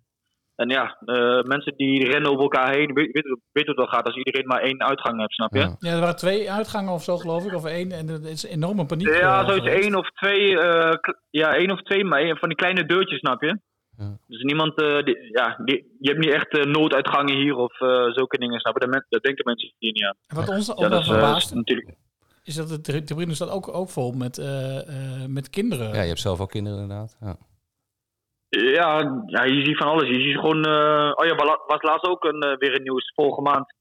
En ja, eh, mensen die rennen over elkaar heen, weet, weet, weet hoe het wel gaat als iedereen maar één uitgang hebt, snap je? Ja, Ja, er waren twee uitgangen of zo, geloof ik. Of één. En er is enorme paniek. eh, zoiets één of twee, eh, ja, één of twee, maar van die kleine deurtjes, snap je? Dus niemand, eh, die, ja, die, je hebt niet echt nooduitgangen hier of eh, zulke dingen, snap je? Dat, men- dat denken mensen hier niet aan. En wat ons ook ja, wel dat is, verbaast, natuurlijk. Is dat de tri- tribune staat ook, ook vol met, eh, eh, met kinderen. Ja, je hebt zelf ook kinderen inderdaad. Ja. Ja, ja, je ziet van alles. Je ziet gewoon. eh, oh ja, wa- was laatst ook een, weer een nieuws vorige maand.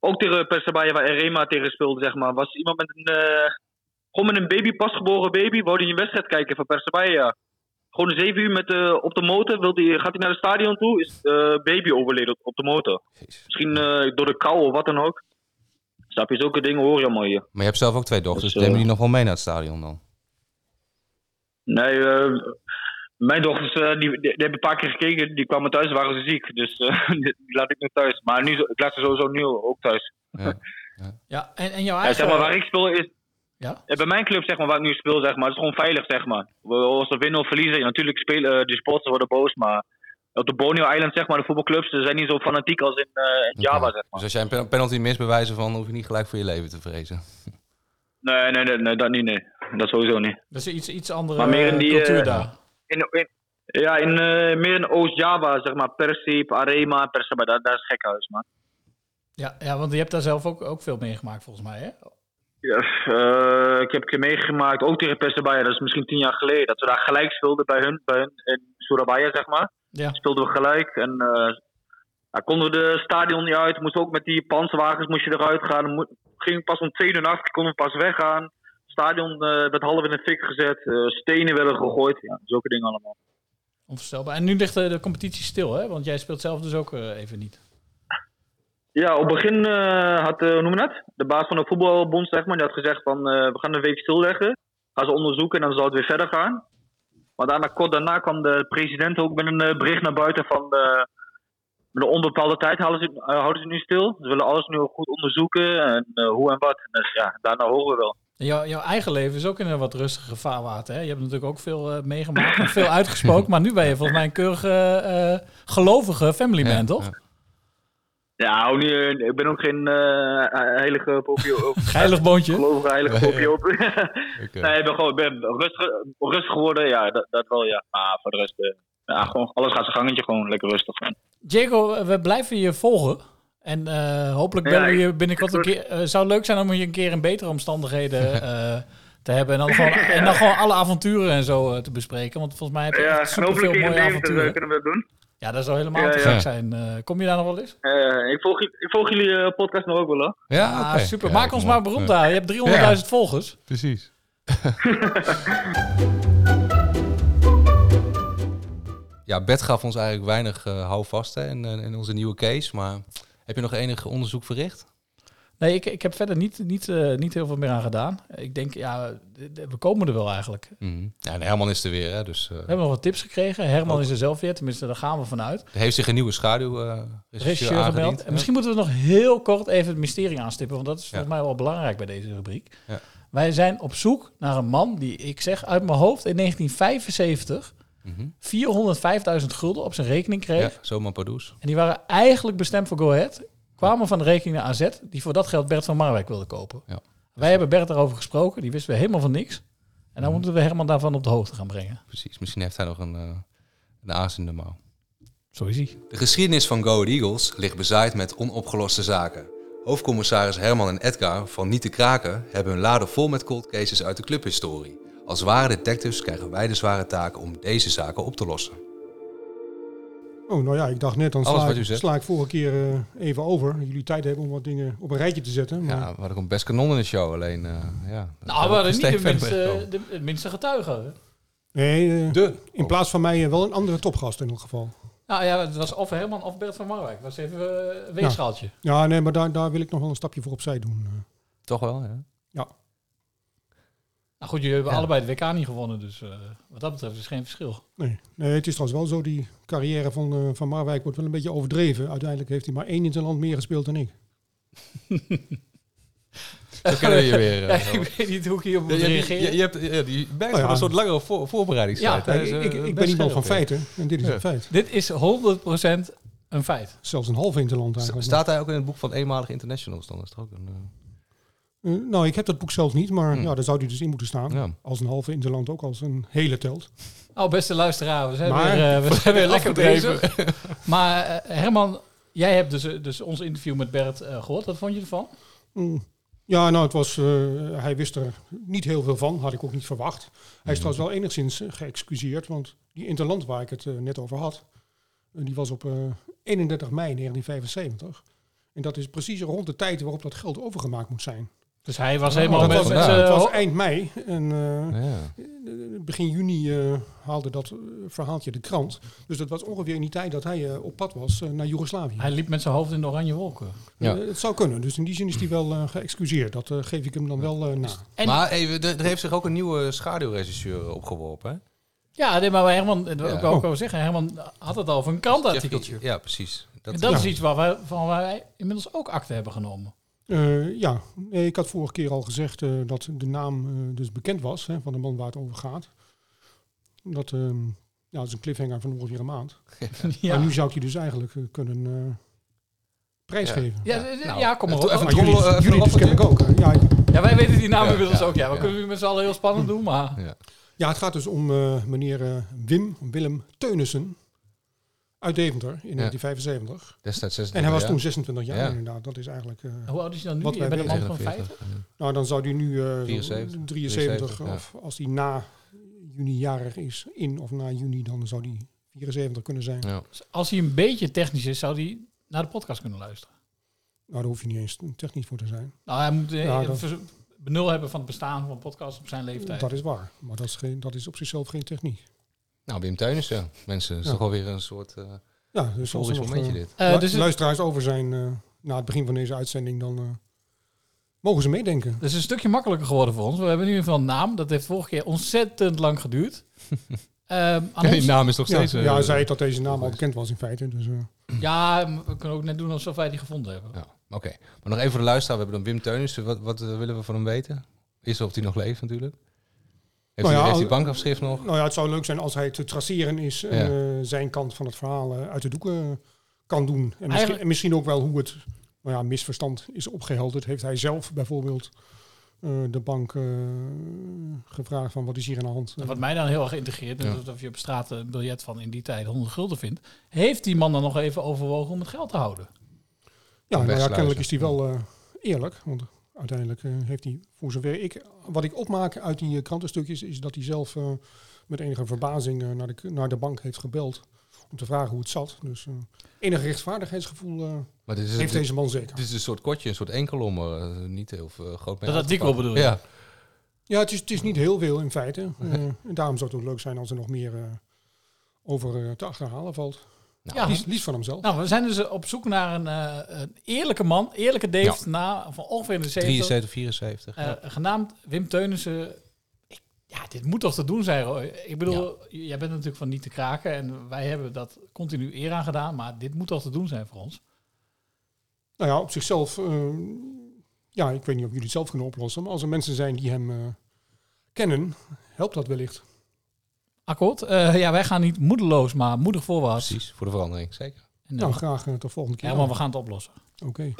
Ook tegen Persebaya, waar Rema tegen speelde, zeg maar. Was iemand met een. eh, gewoon met een baby, pasgeboren baby, wou hij een wedstrijd kijken van Persebaya. Gewoon zeven uur met, op de motor. Wil die, gaat hij naar het stadion toe? Is baby overleden op, op de motor. Misschien eh, door de kou of wat dan ook. Snap je, zulke dingen hoor je allemaal hier. Maar je hebt zelf ook twee dochters. Dus, eh, Nemen die nog wel mee naar het stadion dan? Nee, eh, mijn dochters eh, die, die, die hebben een paar keer gekeken. Die kwamen thuis, waren ze ziek. Dus eh, die, laat ik nu thuis. Maar nu, ik laat ze sowieso nu ook thuis. Ja, en, en jouw Ja, eigen... zeg maar, waar ik speel is... Ja? Eh, Bij mijn club, zeg maar, waar ik nu speel, zeg maar, het is gewoon veilig, zeg maar. We- Als we winnen of verliezen, natuurlijk spelen eh, die sporters worden boos, maar op de Borneo Island, zeg maar, de voetbalclubs, ze zijn niet zo fanatiek als in, eh, in Java, zeg maar. Dus als jij een pen- penalty mist bij wijze van, hoef je niet gelijk voor je leven te vrezen. Nee, nee, nee, nee, dat niet, nee. Dat sowieso niet. Dat is iets, iets andere Maar meer in die, cultuur eh, daar. In, in- ja, in, eh, meer in Oost-Java, zeg maar, Persip, Arema, Persaba, daar, daar is gekhuis, man. Ja, ja, want je hebt daar zelf ook, ook veel meegemaakt volgens mij, hè? Ja, eh, ik heb een keer meegemaakt, ook tegen Persebaya, dat is misschien tien jaar geleden, dat we daar gelijk speelden bij hun, bij hun in Surabaya, zeg maar. Ja. Speelden we gelijk en ja, konden we de stadion niet uit, moesten ook met die panzerwagens moest je eruit gaan. Dan ging pas om twee uur nacht, konden we pas weggaan. Het stadion eh, werd half in de fik gezet, eh, stenen werden gegooid, ja, zulke dingen allemaal. Onvoorstelbaar. En nu ligt de, competitie stil, hè? Want jij speelt zelf dus ook even niet. Ja, op het begin had, hoe noem je dat? De baas van de voetbalbond, zeg maar, die had gezegd van we gaan een week stilleggen. Gaan ze onderzoeken en dan zal het weer verder gaan. Maar daarna, kort daarna kwam de president ook met een eh, bericht naar buiten van de, met een onbepaalde tijd houden ze, eh, houden ze nu stil. Ze willen alles nu goed onderzoeken en eh, hoe en wat. Dus ja, daarna horen we wel. Jouw, jouw eigen leven is ook in een wat rustiger vaarwater, hè? Je hebt natuurlijk ook veel eh, meegemaakt en veel uitgesproken. Maar nu ben je volgens mij een keurige, eh, gelovige family man, toch? Ja, ook niet, eh, ik ben ook geen eh, heilige popio. Geilig boontje. Gelovige heilige popio. nee, ik ben gewoon ik ben rustig, rustig geworden. Ja, dat, dat wel, ja. Maar voor de rest, eh, ja, gewoon, alles gaat zijn gangetje. Gewoon lekker rustig. Diego, we blijven je volgen. En eh, hopelijk Ja, bellen we ik- je binnenkort een keer. Het zou leuk zijn om je een keer in betere omstandigheden eh, te hebben. En dan, gewoon, en dan gewoon alle avonturen en zo eh, te bespreken. Want volgens mij heb je Ja, in mooie eh, avonturen. kunnen we dat doen. Ja, dat zou helemaal Ja, te ja. gek zijn. Eh, kom je daar nog wel eens? Eh, ik, volg, ik volg jullie eh, podcast nog ook wel, hoor. Ah, super. Maak ons maar beroemd daar. Je hebt 300.000 volgers. Precies. Ja, Bert gaf ons eigenlijk weinig houvast hè, in, in onze nieuwe case. Maar heb je nog enig onderzoek verricht? Nee, ik, ik heb verder niet, niet, eh, niet heel veel meer aan gedaan. Ik denk, ja, we komen er wel eigenlijk. Mhm. Ja, en Herman is er weer, hè, dus eh, We hebben nog wat tips gekregen. Herman is er zelf weer, tenminste, daar gaan we vanuit. er heeft zich een nieuwe schaduw gebeld. aangediend. En misschien moeten we nog heel kort even het mysterie aanstippen, want dat is Ja. volgens mij wel belangrijk bij deze rubriek. Ja. Wij zijn op zoek naar een man die, ik zeg uit mijn hoofd, in 1975 Mhm. 405.000 gulden op zijn rekening kreeg. Ja, zomaar Pardoes. En die waren eigenlijk bestemd voor Go Ahead. Kwamen van de rekening naar AZ, die voor dat geld Bert van Marwijk wilde kopen. Ja. Wij hebben Bert daarover gesproken, die wisten we helemaal van niks. En Mhm. dan moeten we Herman daarvan op de hoogte gaan brengen. Precies, misschien heeft hij nog een, eh een aas in de mouw. Zo is hij. De geschiedenis van Go Ahead Eagles ligt bezaaid met onopgeloste zaken. Hoofdcommissaris Herman en Edgar van Niet te Kraken hebben hun laden vol met cold cases uit de clubhistorie. Als ware detectives krijgen wij de zware taak om deze zaken op te lossen. Oh, nou ja, ik dacht net, dan Alles sla, wat u ik, zegt. sla ik vorige keer eh, even over. Jullie tijd hebben om wat dingen op een rijtje te zetten. Maar, Ja, we hadden gewoon best kanon in de show, alleen... eh, ja, Nou, we hadden niet de minste, de, de minste getuigen. Nee, eh, De. in plaats van mij wel een andere topgast in elk geval. Nou ja, het was of Herman of Bert van Marwijk. Dat was even een weegschaaltje. Ja, nee, maar daar, daar wil ik nog wel een stapje voor opzij doen. Toch wel, ja. Ja. Nou goed, jullie hebben Ja. allebei de WK niet gewonnen. Dus eh, wat dat betreft is geen verschil. Nee. nee, het is trouwens wel zo, die carrière van, eh, van Marwijk wordt wel een beetje overdreven. Uiteindelijk heeft hij maar één in zijn land meer gespeeld dan ik. Zo kunnen we je weer... Ja, eh, ik weet niet hoe ik hierop moet je, reageren. je, je hebt ja, die bent Oh ja. een soort langere voor, voorbereidingstijd. Ja, hè? ik, ik, ik ben iemand van feiten en dit is Ja. een feit. Dit is 100% een feit. Zelfs een half interland eigenlijk. Staat hij ook in het boek van eenmalige internationals? Dan is het ook een... Eh, nou, ik heb dat boek zelf niet, maar Hmm. ja, daar zou die dus in moeten staan. Ja. Als een halve interland ook als een hele telt. Oh, beste luisteraar, we zijn Maar- weer, eh, we zijn weer lekker bezig. Maar eh, Herman, jij hebt dus, eh, dus ons interview met Bert eh, gehoord. Wat vond je ervan? Mm. Ja, nou, het was, hij wist er niet heel veel van, had ik ook niet verwacht. Hij is trouwens wel enigszins geëxcuseerd, want die interland waar ik het net over had, die was op eh, 31 mei 1975. En dat is precies rond de tijd waarop dat geld overgemaakt moet zijn. Dus hij was Oh, helemaal met, was, het was ho- eind mei en eh, ja. eh, begin juni eh, haalde dat eh, verhaaltje de krant. Dus dat was ongeveer in die tijd dat hij eh, op pad was eh, naar Joegoslavië. Hij liep met zijn hoofd in de oranje wolken. Ja. Eh, het zou kunnen, dus in die zin is hij wel eh, geëxcuseerd. Dat eh, geef ik hem dan wel eh, na. En- Maar even, er, er heeft zich ook een nieuwe schaduwregisseur opgeworpen, hè? Ja, nee, maar Herman, dat ik ook wel zeggen. Herman had het al over een krantartikeltje. Ja, precies. Dat, En dat Ja. is iets waar wij, van waar wij inmiddels ook akte hebben genomen. Eh, ja, nee, ik had vorige keer al gezegd eh, dat de naam eh, dus bekend was hè, van de man waar het over gaat. Dat, ehm, ja, dat is een cliffhanger van ongeveer een maand. ja. Maar nu zou ik je dus eigenlijk kunnen eh, prijsgeven. Ja, Ja, ja, nou, kom maar even- op. even Maar jullie, even jullie dus een kennelijk ook. Ja, ik- Ja, wij weten die naam Ja, inmiddels ja, ook. Ja, we ja. kunnen nu met z'n allen heel spannend doen, maar... Ja. ja, het gaat dus om eh, meneer Wim Willem Teunissen uit Deventer in 1975. Destijds 26 En hij was toen 26 jaar Ja. inderdaad. Dat is eigenlijk... eh, Hoe oud is hij dan nu? Wat Je wij bent een man van 50? 47. Nou, dan zou hij nu eh, zo 73, 73, 73, of als hij na juni jarig is, in of na juni, dan zou hij 74 kunnen zijn. Ja. Dus als hij een beetje technisch is, zou hij naar de podcast kunnen luisteren. Nou, daar hoef je niet eens technisch voor te zijn. Nou, hij moet eh, Ja, een dat- vers- benul hebben van het bestaan van podcast op zijn leeftijd. Dat is waar, maar dat is, geen, dat is op zichzelf geen techniek. Nou, Wim Teunissen, mensen. Dat is Ja. toch wel weer een soort uh, Ja, dus als er momentje eh, dit. Eh, dus luisteraars over zijn eh, na het begin van deze uitzending, dan eh, mogen ze meedenken. Het is een stukje makkelijker geworden voor ons. We hebben nu in ieder geval een naam. Dat heeft vorige keer ontzettend lang geduurd. Ehm, aan Die naam is nog Ja, steeds... ja, eh, hij zei dat deze naam al bekend was in feite. Dus, eh, ja, we kunnen ook net doen alsof wij die gevonden hebben. Ja, oké. Maar nog even voor de luisteraar. We hebben dan Wim Teunissen. Wat, wat eh, willen we van hem weten? Is of hij nog leeft natuurlijk? Heeft, Nou hij, ja, heeft hij al- bankafschrift nog? nou ja, het zou leuk zijn als hij te traceren is en Ja. eh, zijn kant van het verhaal eh, uit de doeken kan doen. En misschien, en misschien ook wel hoe het nou ja, misverstand is opgehelderd. Heeft hij zelf bijvoorbeeld eh, de bank eh, gevraagd van wat is hier aan de hand? En Wat mij dan heel erg integreert, Ja. is alsof je op straat een biljet van in die tijd 100 gulden vindt. Heeft die man dan nog even overwogen om het geld te houden? Ja, nou ja, kennelijk is hij wel eh, eerlijk. Want uiteindelijk eh, heeft hij, voor zover ik... Wat ik opmaak uit die eh, krantenstukjes... is dat hij zelf eh, met enige verbazing eh, naar, de, naar de bank heeft gebeld... om te vragen hoe het zat. Dus eh enig rechtvaardigheidsgevoel eh, Maar dit is, heeft dit, deze man zeker. dit is een soort kortje, een soort enkelommer. eh, niet heel veel groot mee Dat artikel bedoel je? Ja. Ja, het is, het is niet heel veel in feite. Eh, en daarom zou het ook leuk zijn als er nog meer eh, over te achterhalen valt. Nou, Ja. Liefst, liefst van hemzelf. Nou, we zijn dus op zoek naar een, eh, een eerlijke man, eerlijke Dave, na, van ongeveer in de 70. 73, 74. Eh, ja. Genaamd Wim Teunissen. Ik- Ja, dit moet toch te doen zijn, Roy? Ik bedoel, jij bent natuurlijk van niet te kraken en wij hebben dat continu eer aan gedaan, maar dit moet toch te doen zijn voor ons? Nou ja, op zichzelf... eh, ja, ik weet niet of jullie het zelf kunnen oplossen. Maar als er mensen zijn die hem eh, kennen, helpt dat wellicht. Akkoord? Eh, ja, wij gaan niet moedeloos, maar moedig voorwaarts. Precies, voor de verandering, zeker. En, eh, Nou, graag eh, tot volgende keer. ja, maar we gaan het oplossen. Oké.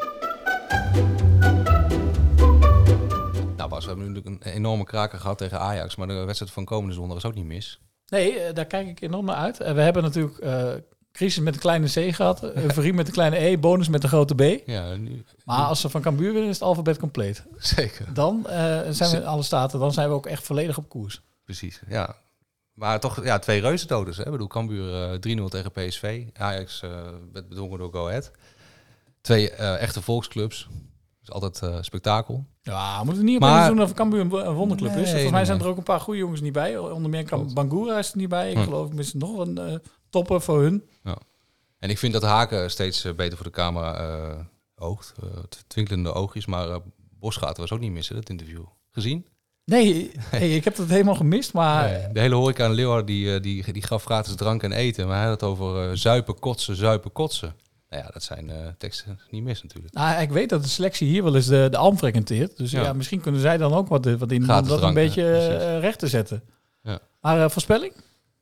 Nou Bas, we hebben nu natuurlijk een enorme kraker gehad tegen Ajax. Maar de wedstrijd van komende zondag is ook niet mis. Nee, eh, daar kijk ik enorm naar uit. Eh, we hebben natuurlijk eh, crisis met een kleine C gehad, euforie met een kleine E, bonus met een grote B. Ja, nu, Maar als ze van Cambuur winnen, is het alfabet compleet. zeker. Dan eh, zijn we in alle staten, dan zijn we ook echt volledig op koers. Precies, ja. Maar toch, ja, twee reuzendoders. Hè? Ik bedoel, Cambuur eh 3-0 tegen PSV. Ajax eh, werd bedwongen door Go Ahead. Twee eh, echte volksclubs. is altijd eh, spektakel. Ja, we moeten niet Maar- doen of Cambuur een, wonderclub is. Volgens mij zijn er ook een paar goede jongens niet bij. Onder meer Kam- Bangura is er niet bij. Ik Hm. geloof misschien nog een eh, topper voor hun. Ja. En ik vind dat Haken steeds eh, beter voor de camera eh, oogt. eh, t- twinkelende oogjes. Maar eh Bosgaten was ook niet missen, dat interview. Gezien? Nee, hey, ik heb dat helemaal gemist. Maar Nee, de hele horeca in Leeuwarden die, eh, die, die gaf gratis drank en eten. Maar hij had het over eh, zuipen, kotsen, zuipen, kotsen. Nou ja, dat zijn eh, teksten niet mis natuurlijk. nou, ik weet dat de selectie hier wel eens de, de Alm frequenteert. Dus ja. Ja. misschien kunnen zij dan ook wat, wat in om dat drank, een beetje recht te zetten. Ja. Maar voorspelling?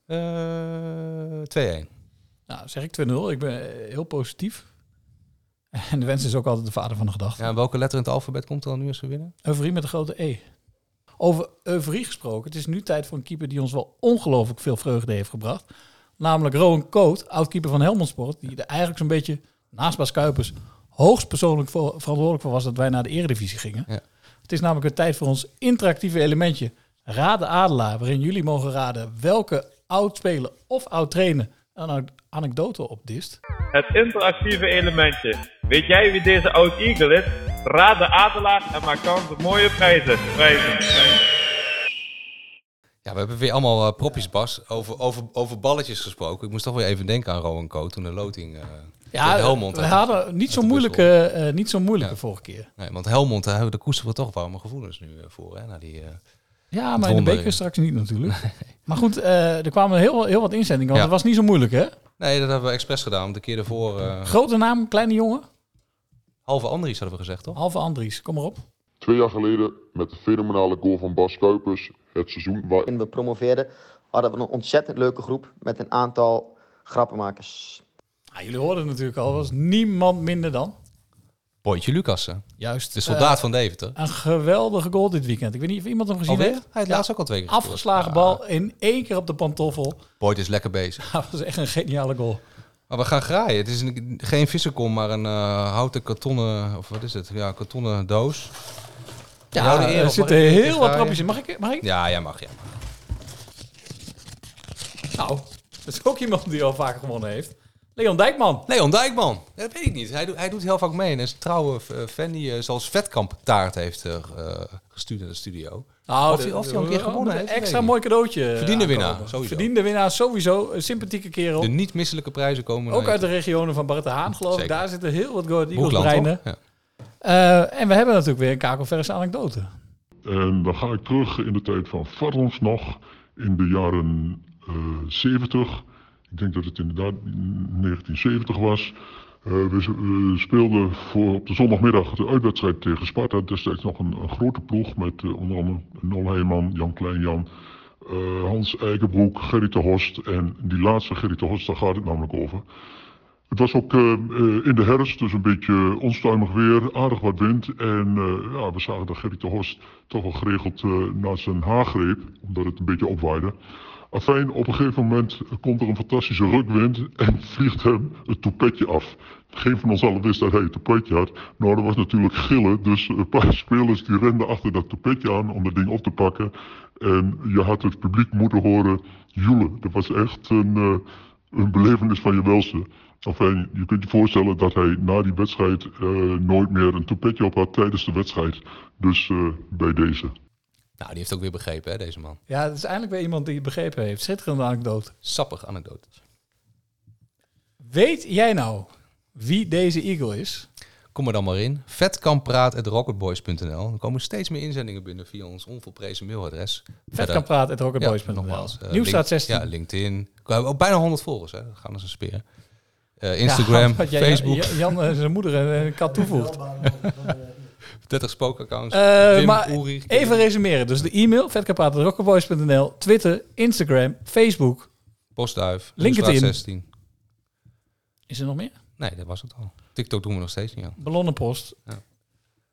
Eh 2-1. Nou, zeg ik 2-0. Ik ben heel positief. En de wens is ook altijd de vader van de gedachte. Ja, en welke letter in het alfabet komt er dan nu als we winnen? Euforie met een grote E. Over euforie gesproken. Het is nu tijd voor een keeper die ons wel ongelooflijk veel vreugde heeft gebracht. Namelijk Rowan Coat, oud-keeper van Helmond Sport. Die er eigenlijk zo'n beetje, naast Bas Kuipers, hoogst persoonlijk voor, verantwoordelijk voor was dat wij naar de eredivisie gingen. Ja. Het is namelijk weer tijd voor ons interactieve elementje. Raad de Adelaar, waarin jullie mogen raden welke oud-speler of oud-trainer een ane- anekdote opdist. Het interactieve elementje. Weet jij wie deze oud Eagle is? Raad de Adelaar en maak kans op mooie prijzen. prijzen. Ja, we hebben weer allemaal eh, propjes, Bas. Over, over, over balletjes gesproken. Ik moest toch weer even denken aan Rowan Coat toen de loting... eh Ja, tegen Helmond. we hadden niet zo'n moeilijke, eh, niet zo moeilijke vorige keer. Nee, want Helmond, daar, daar koesteren we toch warme gevoelens nu eh, voor. Hè, na die, eh, Ja, maar in de beker straks niet natuurlijk. Maar goed, eh, er kwamen heel, heel wat inzendingen, want Ja. het was niet zo moeilijk, hè? Nee, dat hebben we expres gedaan. Want de keer ervoor... eh, Grote naam, kleine jongen? Halve Andries hadden we gezegd, toch? Halve Andries, kom maar op. Twee jaar geleden met de fenomenale goal van Bas Kuipers. Het seizoen waarin we promoveerden, hadden we een ontzettend leuke groep met een aantal grappenmakers. Ah, jullie hoorden het natuurlijk al, was niemand minder dan. Boytje Lucassen. Juist. De soldaat Eh, van Deventer. Een geweldige goal dit weekend. Ik weet niet of iemand hem gezien Alweer? heeft. Hij heeft laatst ook al twee keer. Afgeslagen bal in één keer op de pantoffel. Boyd is lekker bezig. Dat was echt een geniale goal. Maar we gaan graaien. Het is een, geen vissenkom, maar een eh, houten kartonnen... Of wat is het? Ja, kartonnen doos. Ja, er zitten heel wat trapjes in. Mag ik? Mag ik? Ja, jij mag, ja. Nou, dat is ook iemand die al vaker gewonnen heeft. Leon Dijkman. Leon Dijkman. Ja, dat weet ik niet. Hij, doet- hij doet heel vaak mee. En is een trouwe eh, fan die eh, zelfs Vetkamp taart heeft gestuurd naar de studio. Nou, of, hij, of al een keer gewonnen heeft. extra mooi cadeautje. Verdiende winnaar, sowieso. Verdiende winnaar, sowieso. Een sympathieke kerel. De niet misselijke prijzen komen. Ook uit de regionen van Bart de Haan, geloof ik. Daar zitten heel wat Go Ahead Eagles breinen. Eh, en we hebben natuurlijk weer een kakelverse anekdote. En dan ga ik terug in de tijd van Varons nog, in de jaren eh 70. Ik denk dat het inderdaad 1970 was. Eh, we, speelden voor op de zondagmiddag de uitwedstrijd tegen Sparta. Destijds nog een, grote ploeg met eh, onder andere Nol Heijman, Jan Kleinjan, eh, Hans Eikenbroek, Gerrit de Horst. En die laatste Gerrit de Horst, daar gaat het namelijk over. Het was ook in de herfst, dus een beetje onstuimig weer, aardig wat wind. En ja, we zagen dat Gerrit de Horst toch wel geregeld naar zijn haar greep, omdat het een beetje opwaaide. Afijn, op een gegeven moment komt er een fantastische rukwind en vliegt hem het toepetje af. Geen van ons allen wist dat hij een toepetje had. Nou, dat was natuurlijk gillen, dus een paar spelers die renden achter dat toepetje aan om dat ding op te pakken. En je had het publiek moeten horen joelen. Dat was echt een, eh, een belevenis van je welste. Enfin, je kunt je voorstellen dat hij na die wedstrijd eh, nooit meer een toepetje op had tijdens de wedstrijd. Dus eh, bij deze. Nou, die heeft ook weer begrepen, hè, deze man. Ja, het is eindelijk weer iemand die het begrepen heeft. Schitterende anekdote. Sappig anekdote. Weet jij nou wie deze Eagle is? Kom er dan maar in. Vetkampraat.rocketboys.nl. Er komen steeds meer inzendingen binnen via ons onvolprezen mailadres. Vetkampraat@rocketboys.nl. Ja, nogmaals, eh, Nieuwstraat link- 16. Ja, LinkedIn. We hebben ook bijna 100 volgers, hè. Dat gaan als een speer. Eh, Instagram, Ja, Facebook. Jan, Jan en zijn moeder en een kat toevoegt. 30 spookaccounts. Eh, Wim, maar Uri. even resumeren. Dus de e-mail, vetkapraat.rocketboys.nl, Twitter, Instagram, Facebook. Postduif. LinkedIn. Nieuwstraat 16. Is er nog meer? Nee, dat was het al. TikTok doen we nog steeds niet aan. Ballonnenpost. Ja.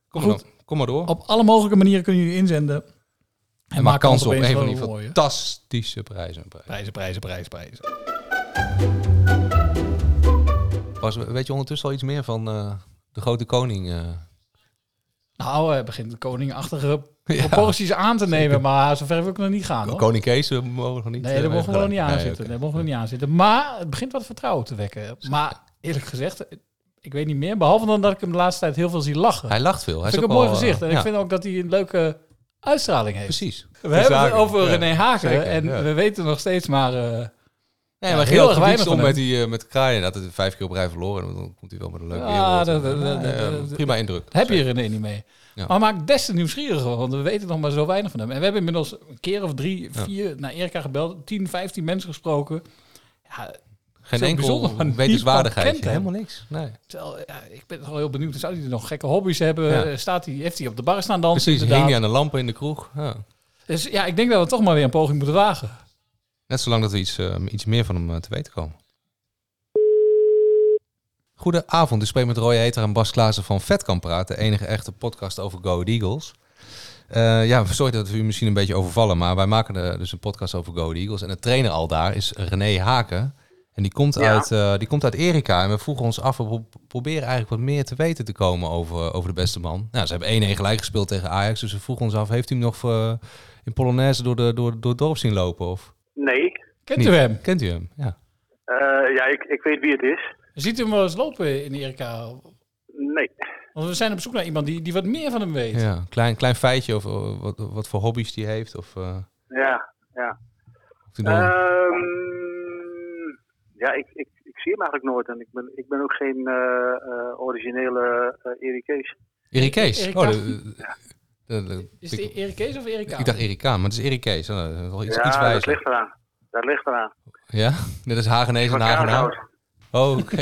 Kom, Maar goed. Kom maar door. Op alle mogelijke manieren kunnen jullie inzenden. En maak kans op een van die mooie. fantastische prijzen. Prijzen, prijzen, prijzen, prijzen. Weet je ondertussen al iets meer van eh, de grote koning? eh? Nou, hij begint koningachtige proporties aan te nemen. Maar zover wil ik nog niet gaan. Hoor. Koning Kees we mogen nog niet... Nee, eh, daar mogen we nog niet aan nee, zitten. oké. Daar mogen we niet aan zitten. Maar het begint wat vertrouwen te wekken. Maar eerlijk gezegd, ik weet niet meer. Behalve dan dat ik hem de laatste tijd heel veel zie lachen. Hij lacht veel. Hij vind is ook een mooi gezicht. eh, En ik ja. vind ook dat hij een leuke uitstraling heeft. Precies. We hebben het over. René Haken. En we weten nog steeds maar... eh, Nee, ja, maar heel heel erg weinig om met die eh, met kraaien. Dat het vijf keer op rij verloren. en Dan komt hij wel met een leuke Ja, wereld. dat- dat- dat- Ja, dat- prima indruk. Heb je René niet mee. Ja. Maar maakt des te nieuwsgieriger, want we weten nog maar zo weinig van hem. En we hebben inmiddels een keer of drie, Ja. vier naar Erika gebeld, 10, 15 mensen gesproken. Ja, Geen zo enkel niemand kent hem. Helemaal niks. Nee. Terwijl, ja, ik ben wel heel benieuwd, zou hij nog gekke hobby's hebben? Ja. Staat hij, heeft hij op de bar staan dansen? Precies, inderdaad? hing hij aan de lampen in de kroeg. Ja. Dus ja, ik denk dat we toch maar weer een poging moeten wagen. Net zolang dat we iets, eh, iets meer van hem eh, te weten komen. Goedenavond, ik spreek met Roy Heter en Bas Klaassen van Vet kan praten. De enige echte podcast over Go Eagles. Eh, ja, sorry dat we u misschien een beetje overvallen, maar wij maken dus een podcast over Go Eagles. En de trainer al daar is René Haken. En die komt, Ja. uit, die komt uit Erika. En we vroegen ons af, we pro- proberen eigenlijk wat meer te weten te komen over, over de beste man. Nou, ze hebben 1-1 gelijk gespeeld tegen Ajax. Dus we vroegen ons af, heeft hij hem nog in Polonaise door, de, door, door het dorp zien lopen? Of? Nee. Kent Niet? u hem? Kent u hem, ja. Eh, ja, ik, ik weet wie het is. Ziet u hem wel eens lopen in Erika? Nee. Want we zijn op zoek naar iemand die, die wat meer van hem weet. Ja, klein, klein feitje over wat, wat voor hobby's die heeft. Of, eh, Ja, ja. of die nog- Ehm, ja, ik, ik, ik zie hem eigenlijk nooit. En ik ben, ik ben ook geen eh, eh, originele uh, Erik Kees. Erik Kees? Erika. Oh, de- de- de- Is het Erik Kees of Erika? ik dacht Erika, maar het is Erik Kees. Oh, dat is wel iets, ja, iets dat ligt eraan. Dat ligt eraan. Ja? Dit is Hagenees en. Oh, oké.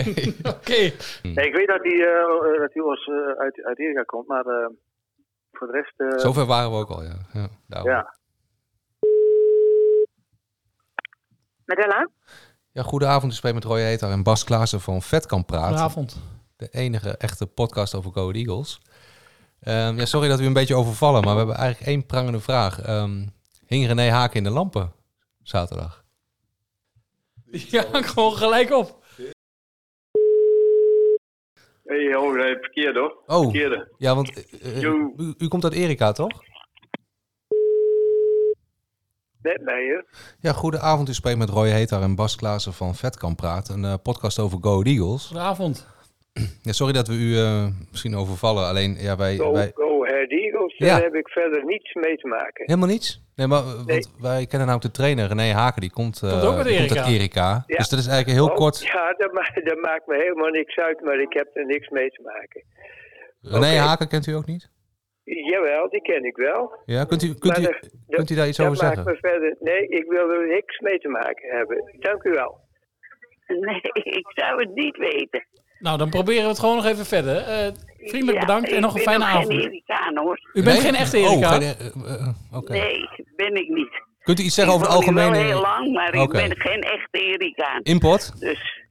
Oké. Nee, ik weet dat hij eh, dat eh, uit, uit Erika komt, maar eh, voor de rest... eh, Zover waren we ook al, ja. ja. Ja. Met Ella? Ja, goedenavond. Ik spreek met Roy Heter en Bas Klaassen van Vet kan praten. Goedenavond. De enige echte podcast over Go Ahead Eagles. Ehm, ja, sorry dat we u een beetje overvallen, maar we hebben eigenlijk één prangende vraag. Ehm, hing René Haken in de lampen zaterdag? Ja, gewoon gelijk op. Hey, oh, nee, verkeerd hoor. Oh, Verkeerde. ja, want eh, eh, u, u komt uit Erika, toch? Net bij je. Ja, goedenavond. U spreekt met Roy Heter en Bas Klaassen van Vet kan praten. Een eh, podcast over Go Eagles. Goedenavond. Ja, sorry dat we u eh, misschien overvallen. Alleen, ja, wij... Go, wij... go Ahead Eagles, Ja. daar heb ik verder niets mee te maken. Helemaal niets? Nee, maar eh, want wij kennen nou de trainer René Haken. Die komt, eh, Komt ook uit komt uit Erika. Ja. Dus dat is eigenlijk een heel Oh, kort... Ja, dat, ma dat maakt me helemaal niks uit, maar ik heb er niks mee te maken. René. Haken kent u ook niet? Jawel, die ken ik wel. Ja, kunt u, kunt u, dat- kunt u daar iets dat over maakt zeggen? Me verder, nee, ik wil er niks mee te maken hebben. Dank u wel. Nee, ik zou het niet weten. Nou, dan proberen we het gewoon nog even verder. Eh, vriendelijk Ja, bedankt en nog een ik fijne ben nog avond. geen Ericaan hoor. U bent geen echte Erika? Oh, geen, oké. Nee, ben ik niet. Kunt u iets zeggen Ik over het hier algemene... wel heel lang, maar ik ben geen echte Ericaan. Import? Dus,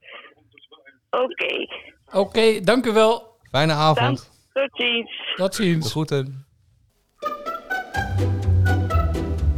oké. Oké, dank u wel. Fijne avond. Tot ziens. Tot ziens.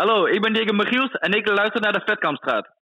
Hallo, ik ben Diego Michiels en ik luister naar de Vetkampstraat.